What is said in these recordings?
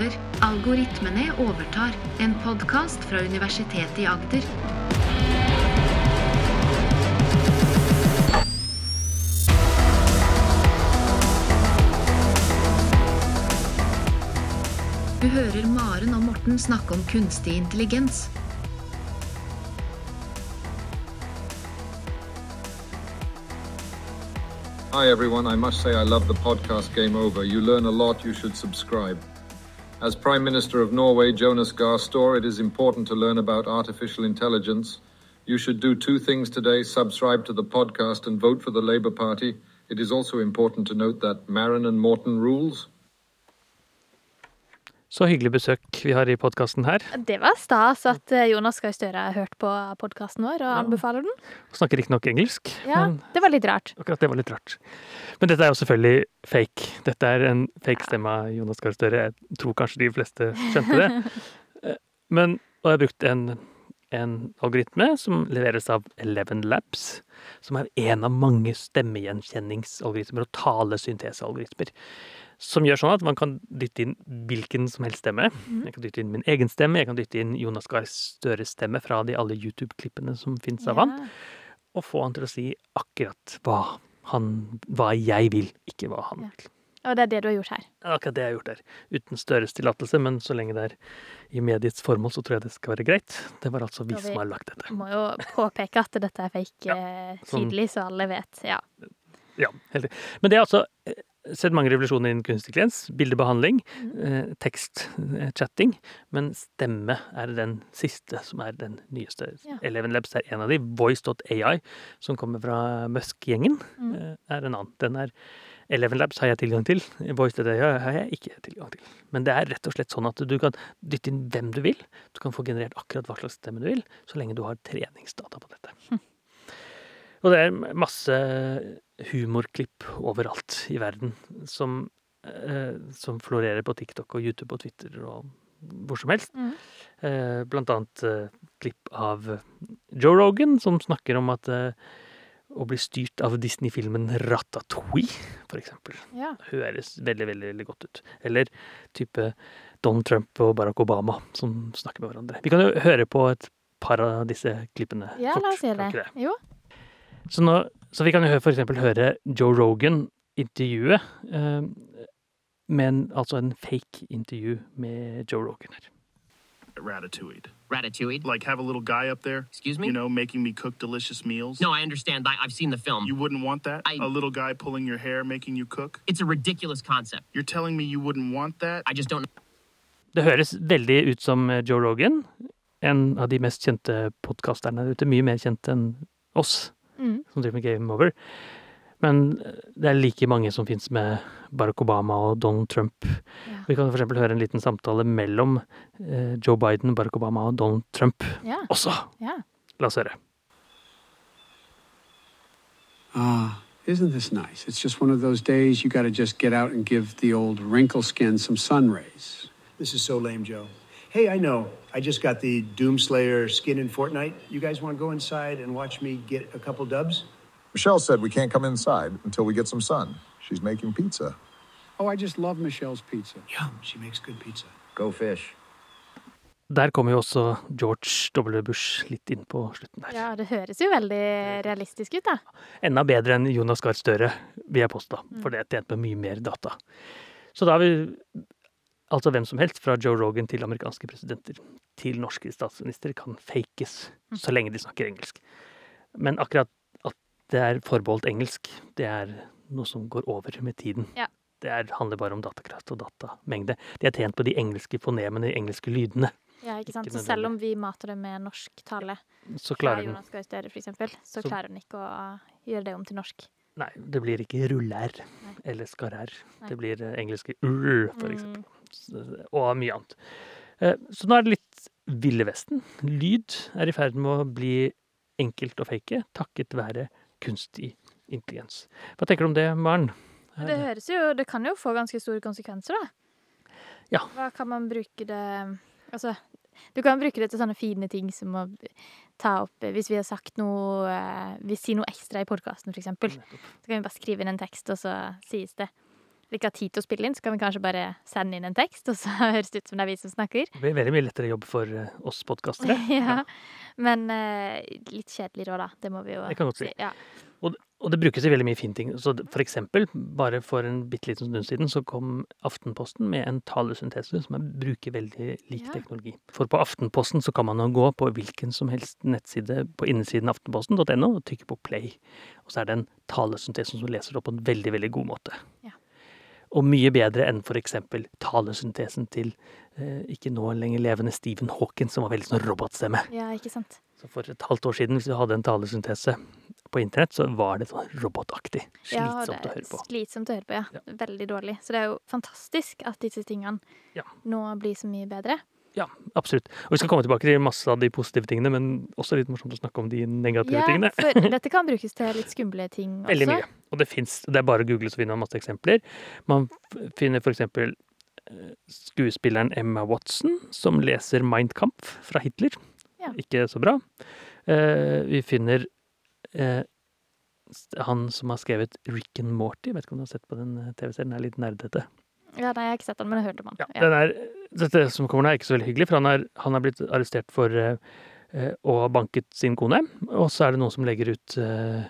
over. Algoritmene overtar. En podkast fra Universitetet i Agder. Du hører Maren og Morten snakke om kunstig intelligens. Hi, everyone. I must say I love the podcast Game Over. You learn a lot. You should subscribe. As Prime Minister of Norway, Jonas Gahr it is important to learn about artificial intelligence. You should do two things today subscribe to the podcast and vote for the Labour Party. It is also important to note that Marin and Morton rules. Så hyggelig besøk vi har i podkasten her. Det var stas at eh, Jonas Gahr Støre har hørt på podkasten vår og anbefaler den. Snakker riktignok engelsk, Ja, det var litt rart. akkurat det var litt rart. Men dette er jo selvfølgelig fake. Dette er en fake stemme av Jonas Gahr Støre. Jeg tror kanskje de fleste skjønte det. Eh, Men, og jeg har brukt en, en algoritme som leveres av Eleven Labs, som er en av mange stemmegjenkjenningsalgoritmer og talesyntesealgoritmer. Som gjør sånn at man kan dytte inn hvilken som helst stemme. Jeg kan dytte inn min egen stemme, jeg kan dytte inn Jonas Gahr Støres stemme fra de alle YouTube-klippene som fins av han, og få han til å si akkurat hva, han, hva jeg vil, ikke hva han Ja. vil. Og det er det du har gjort her. Er akkurat det jeg har gjort her. Uten Støres tillatelse, men så lenge det er i mediets formål, så tror jeg det skal være greit. Det var altså vi vi- som har lagt dette. Må jo påpeke at dette er fake Ja, eh, sånn- tidlig, så alle vet. Ja. Ja, helt riktig. Men det er altså eh, sett mange revolusjoner innen kunstig intelligens. Bildebehandling, Mm. eh, tekst, chatting. Men stemme er den siste som er den nyeste. Ja. Eleven Labs er en av de. Voice.ai, som kommer fra Musk-gjengen, Mm. er en annen. Den er Eleven Labs har jeg tilgang til. Voice.ai har jeg ikke tilgang til. Men det er rett og slett sånn at du kan dytte inn hvem du vil. Du kan få generert akkurat hva slags stemme du vil, så lenge du har treningsdata på dette. Hm. Og det er masse humorklipp overalt i verden som, eh, som florerer på TikTok og YouTube og Twitter og hvor som helst. Mm. Eh, blant annet eh, klipp av Joe Rogan, som snakker om at eh, å bli styrt av Disney-filmen Ratatouille, for eksempel, ja. høres veldig, veldig, veldig godt ut. Eller type Donald Trump og Barack Obama som snakker med hverandre. Vi kan jo høre på et par av disse klippene Ja, la oss gjøre ikke det. Jo. så, nå, så vi kan jo for eksempel høre Joe Rogan intervjue, eh, men altså en fake intervju med Joe Rogan her. Ratatouille. Ratatouille. Like have a little guy up there, Excuse me? you know, making me cook delicious meals. No, I understand. I, I've seen the film. You wouldn't want that? I- A little guy pulling your hair, making you cook? It's a ridiculous concept. You're telling me you wouldn't want that? I just don't. Det høres veldig ut som eh, Joe Rogan, en av de mest kjente podkasterne ute. Mye mer kjent enn oss, Mm. som driver med Game Over. Men det er like mange som fins med Barack Obama og Donald Trump. Ja. Vi kan for eksempel høre en liten samtale mellom eh, Joe Biden, Barack Obama og Donald Trump Ja. også. ja. La oss høre. Ah, isn't this nice? It's just one of those days you got to just get out and give the old wrinkle skin some sun rays. This is so lame, Joe. Hey, I know. I just got the Doomslayer skin in Fortnite. You guys want to go inside and watch me get a couple dubs? Michelle said we can't come inside until we get some sun. She's making pizza. Oh, I just love Michelle's pizza. Yum, she makes good pizza. Go fish. Der kommer jo også George W. Bush litt inn på slutten der. ja, det høres jo veldig realistisk ut, da. Enda bedre enn Jonas Gahr Støre, vil jeg påstå. For det er tjent med mye mer data. Så da har vi altså hvem som helst, fra Joe Rogan til amerikanske presidenter til norske statsminister, kan fakes så lenge de snakker engelsk. Men akkurat at det er forbeholdt engelsk, det er noe som går over med tiden. Ja. Det er, handler bare om datakraft og datamengde. De er tjent på de engelske fonemene, de engelske lydene. Ja, ikke sant? Så selv om vi mater det med norsk tale Så klarer Jonas Gahr Støre, for eksempel, så Så- klarer den ikke å gjøre det om til norsk. Nei, det blir ikke rullær Nei. eller skarrær. Det blir eh, engelske ur, for Mm. eksempel. Mm. Og mye annet. Eh, Så nå er det litt Ville Vesten. Lyd er i ferd med å bli enkelt å fake, takket være kunstig intelligens. Hva tenker du om det, Maren? Det høres jo Det kan jo få ganske store konsekvenser, da. Ja. Hva kan man bruke det Altså, du kan bruke det til sånne fine ting som å ta opp Hvis vi har sagt noe eh, Vi sier noe ekstra i podkasten, eksempel. Så kan vi bare skrive inn en tekst, og så sies det. Ikke har tid til å spille inn, så kan vi kanskje bare sende inn en tekst, og så høres det ut som det er vi som snakker. Det blir veldig mye lettere jobb for eh, oss podkastere. ja. Men uh, litt kjedelig råd, da. Det må vi jo Det kan godt si. Ja. Og, og det brukes i veldig mye fine ting. Så for eksempel, bare for en bitte liten stund siden, så kom Aftenposten med en talesyntese som er, bruker veldig lik Ja. teknologi. For på Aftenposten så kan man nå gå på hvilken som helst nettside på innesiden aftenposten.no og trykke på play. Og så er det en talesyntese som leser det opp på en veldig, veldig god måte. Ja. Og mye bedre enn eksempel talesyntesen til eh, ikke nå lenger levende Stephen Hawking, som var veldig sånn robotstemme. ja, ikke sant. Så for et halvt år siden, hvis du hadde en talesyntese på internett, så var det sånn robotaktig. Slitsomt ja, å høre på. Slitsomt å høre på, ja. Veldig dårlig. Så det er jo fantastisk at disse tingene Ja. nå blir så mye bedre. Ja, absolutt. Og vi skal komme tilbake til masse av de positive tingene, men også litt morsomt å snakke om de negative Ja, tingene. for dette kan brukes til litt skumle ting Veldig mye. Og det fins Det er bare å google, så finner man masse eksempler. Man finner eksempel eh, skuespilleren Emma Watson, som leser Mein Kampf fra Hitler. Ja. Ikke så bra. Eh, vi finner eh, han som har skrevet Rick and Morty. Vet ikke om du har sett på den TV-serien? Den er litt nerdete. Ja, nei, jeg har ikke sett den, men jeg hørte hørt om den. Ja, den er, dette som kommer nå, er ikke så veldig hyggelig, for han er, han er blitt arrestert for eh, eh, å ha banket sin kone. Og så er det noen som legger ut eh,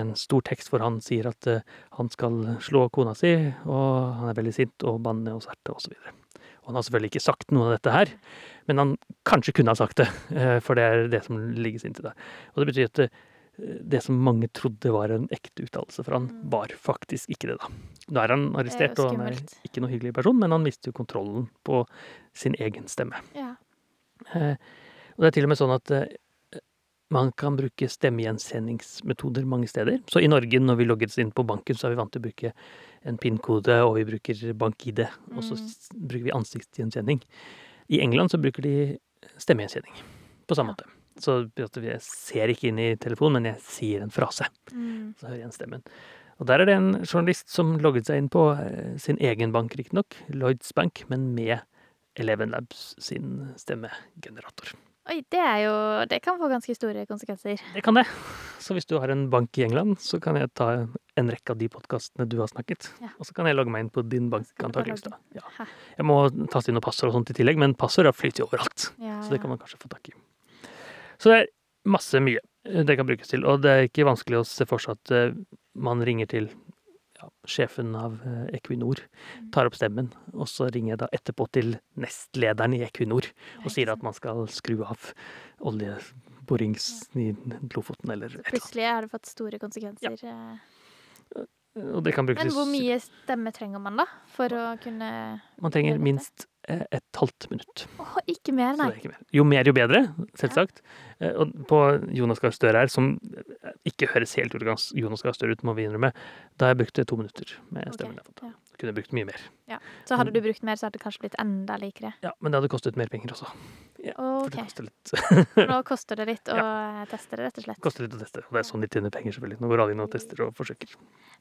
en stor tekst hvor han sier at han skal slå kona si, og han er veldig sint og banne og sverte osv. Og han har selvfølgelig ikke sagt noe av dette her, men han kanskje kunne ha sagt det, for det er det som ligges inntil der. Og det betyr at det som mange trodde var en ekte uttalelse fra han, var faktisk ikke det, da. Da er han arrestert, og han er ikke noe hyggelig person, men han mister jo kontrollen på sin egen stemme. Ja. Eh, og det er til og med sånn at eh, man kan bruke stemmegjenkjenningsmetoder mange steder. Så i Norge, når vi logges oss inn på banken, så er vi vant til å bruke en PIN-kode, og vi bruker bank-ID, og så bruker vi ansiktsgjenkjenning. I England så bruker de stemmegjenkjenning på samme måte. Så jeg ser ikke inn i telefonen, men jeg sier en frase. Mm. Så hører jeg igjen stemmen. Og der er det en journalist som logget seg inn på eh, sin egen bank, riktignok, Lloyds Bank, men med Eleven Labs sin stemmegenerator. Oi, det er jo Det kan få ganske store konsekvenser. Det kan det. Så hvis du har en bank i England, så kan jeg ta en rekke av de podkastene du har snakket. Ja. Og så kan jeg logge meg inn på din bank, antakeligvis. Ja. Jeg må taste inn noen passord og sånt i tillegg, men passord flyter jo overalt. Ja, Så det kan man kanskje få tak i. Så det er masse mye det kan brukes til. Og det er ikke vanskelig å se for seg at eh, man ringer til ja, sjefen av eh, Equinor, Mm. tar opp stemmen, og så ringer jeg da etterpå til nestlederen i Equinor og sier at man skal skru av oljeborings i Lofoten eller et eller annet. Plutselig har det fått store konsekvenser. Ja. Og det kan brukes Men hvor mye stemme trenger man da, for å kunne Man trenger minst eh, et halvt minutt. Åh, ikke mer, nei. ikke mer. Jo mer, jo bedre, selvsagt. Ja. Og på Jonas Gahr Støre her, som ikke høres helt ut Jonas Gahr Støre ut, må vi innrømme, da har jeg brukt to minutter med stemmen. jeg ja. Kunne brukt mye mer. Så hadde du brukt mer, så hadde det kanskje blitt enda likere. Ja, men det hadde kostet mer penger også. For Ok, det koster litt, Nå koster det litt å ja. teste det, rett og slett. koster litt å teste. Og det er sånn de tjener penger, selvfølgelig. Nå går alle inn og tester og forsøker.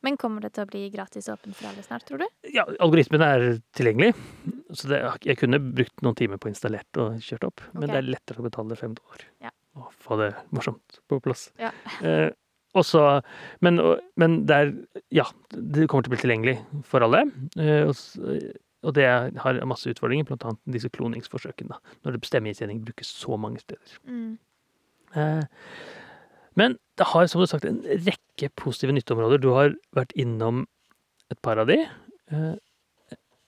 Men kommer det til å bli gratis åpent for alle snart, tror du? Ja, algoritmen er tilgjengelig, så det, jeg kunne brukt noen timer på å installert og kjørt opp, men Ok. det er lettere å betale fem dollar Ja. og få det morsomt på plass. Ja. Eh, også, men, men det er Ja, det kommer til å bli tilgjengelig for alle. Eh, og, s- og det har masse utfordringer, annet disse kloningsforsøkene. da, Når stemmegjenkjenning brukes så mange steder. Mm. Eh, Men det har som du har sagt en rekke positive nytteområder. Du har vært innom et par av de. Eh,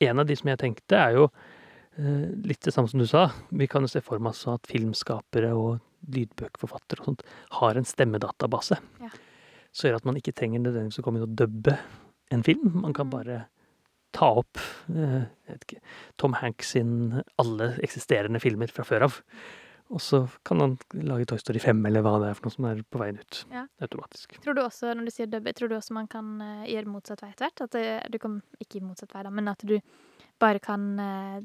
En av de som jeg tenkte, er jo eh, litt det samme som du sa. Vi kan jo se for oss at filmskapere og lydbøkforfattere og sånt har en stemmedatabase. Ja. Så gjør at man ikke trenger nødvendigvis å komme inn og dubbe en film. Man kan Mm. bare ta opp eh, ikke, Tom Hanks sin alle eksisterende filmer fra før av. Og så kan han lage Toy Story 5 eller hva det er for noe som er på veien ut. Ja. Automatisk. Tror du også, når du sier dubbe, tror du også man kan eh, gjøre motsatt vei etter hvert? At det, du kan, ikke motsatt vei da, men at du bare kan eh,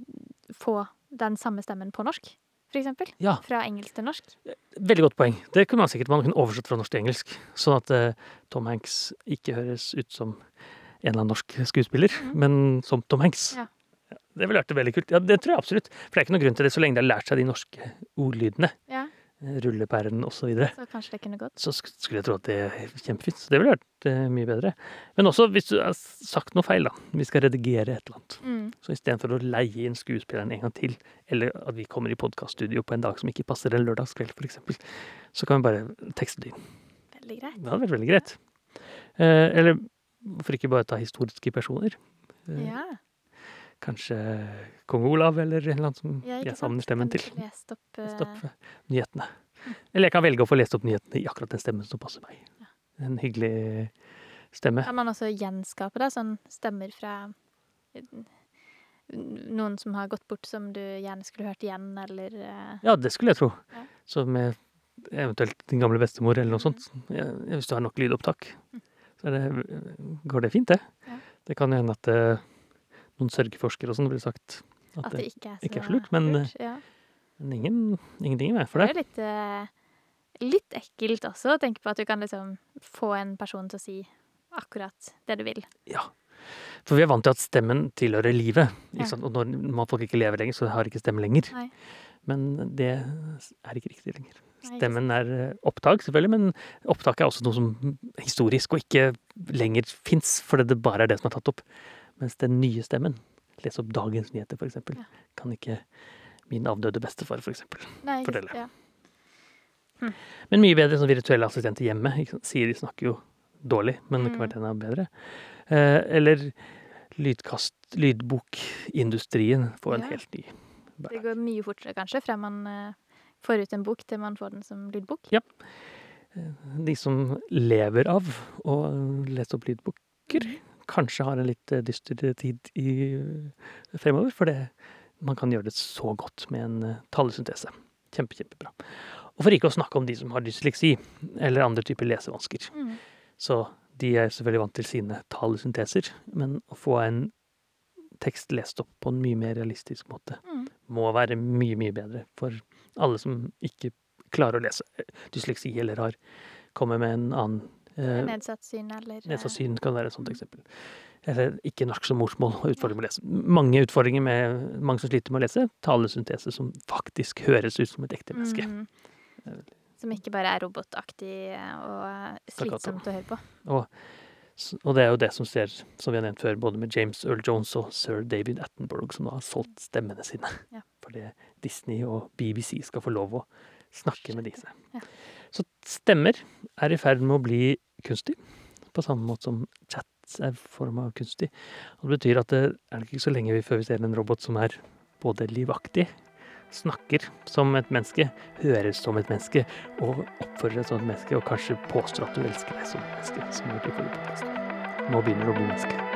få den samme stemmen på norsk, for eksempel? Ja. Fra engelsk til norsk? Veldig godt poeng. Det kunne man sikkert man kunne oversett fra norsk til engelsk. Sånn at uh, Tom Hanks ikke høres ut som en eller annen norsk skuespiller, men som Tom Hanks. Ja. Ja, Det ville vært veldig kult. Ja, det tror jeg absolutt. For det er ikke noen grunn til det så lenge de har lært seg de norske ordlydene. Ja. rullepæren osv. Så så kanskje det kunne gått. Så skulle jeg tro at det er kjempefint. Så det ville vært uh, mye bedre. Men også hvis du har sagt noe feil, da. Vi skal redigere et eller annet. Mm. Så istedenfor å leie inn skuespilleren en gang til, eller at vi kommer i podkaststudio på en dag som ikke passer en lørdagskveld, f.eks., så kan vi bare tekste det inn. Veldig greit. Det hadde vært veldig greit. Eh, eller hvorfor ikke bare ta historiske personer? Eh, Ja. Kanskje kong Olav, eller en eller annen som ja, jeg savner stemmen til. Lest opp, lest opp nyhetene. Eller jeg kan velge å få lest opp nyhetene i akkurat den stemmen som passer meg. Ja. En hyggelig stemme. Kan man også gjenskape det, sånn stemmer fra eh, noen som har gått bort som du gjerne skulle hørt igjen, eller eh, Ja, det skulle jeg tro. Ja. Så med eventuelt din gamle bestemor eller noe sånt. Ja, hvis du har nok lydopptak, så det, går det fint, det. Ja. Det kan jo hende at eh, noen sørgeforskere og sånn ville sagt at, at det, det ikke er ikke er så lurt, men, lurt. Ja. men ingen, ingenting i veien for Det det. er litt, eh, litt ekkelt også å tenke på at du kan liksom få en person til å si akkurat det du vil. Ja. For vi er vant til at stemmen tilhører livet. Ja. Og når folk ikke lever lenger, så har ikke stemmen lenger. Nei. Men det er ikke riktig lenger. Stemmen er eh, opptak, selvfølgelig, men opptak er også noe som historisk og ikke lenger fins, fordi det bare er det som er tatt opp. Mens den nye stemmen, les opp dagens nyheter, eksempel, Ja. kan ikke min avdøde bestefar, for eksempel. Nei, fortelle. Ja. Men mye bedre som virtuelle assistenter hjemme. sier de Siri snakker jo dårlig, men det kan Mm. være enda bedre. Eh, eller lydkast, lydbokindustrien får en Ja. helt ny Det går mye fortere kanskje frem man eh, får ut en bok til man får den som lydbok. Ja. De som lever av å lese opp lydboker, kanskje har en litt eh, dyster tid i, fremover, for det, man kan gjøre det så godt med en eh, talesyntese. Kjempe, kjempebra. Og for ikke å snakke om de som har dysleksi, eller andre typer lesevansker. Mm. Så de er selvfølgelig vant til sine talesynteser, men å få en tekst lest opp på en mye mer realistisk måte Mm. må være mye, mye bedre for alle som ikke klarer å lese dysleksi, eller har kommet med en annen eh, Nedsatt syn eller eh, Nedsatt syn kan være et sånt eksempel. Eller ikke norsk som morsmål og utfordringer med å lese. Mange utfordringer med mange som sliter med å lese. Talesyntese som faktisk høres ut som et ekte menneske. Mhm. Som ikke bare er robotaktig og slitsomt å høre på. Og, og det er jo det som ser, som vi har nevnt før, både med James Earl Jones og sir David Attenborough, som nå har solgt stemmene sine. Ja. Fordi Disney og BBC skal få lov å snakke med disse. Så stemmer er i ferd med å bli kunstig, på samme måte som chats er forma kunstig. Og det betyr at det er ikke så lenge før vi ser en robot som er både livaktig, snakker som et menneske, høres som et menneske, og oppfører seg som et menneske, og kanskje påstår at du elsker deg som et menneske, som forrige podcast. Nå begynner du å bli menneske.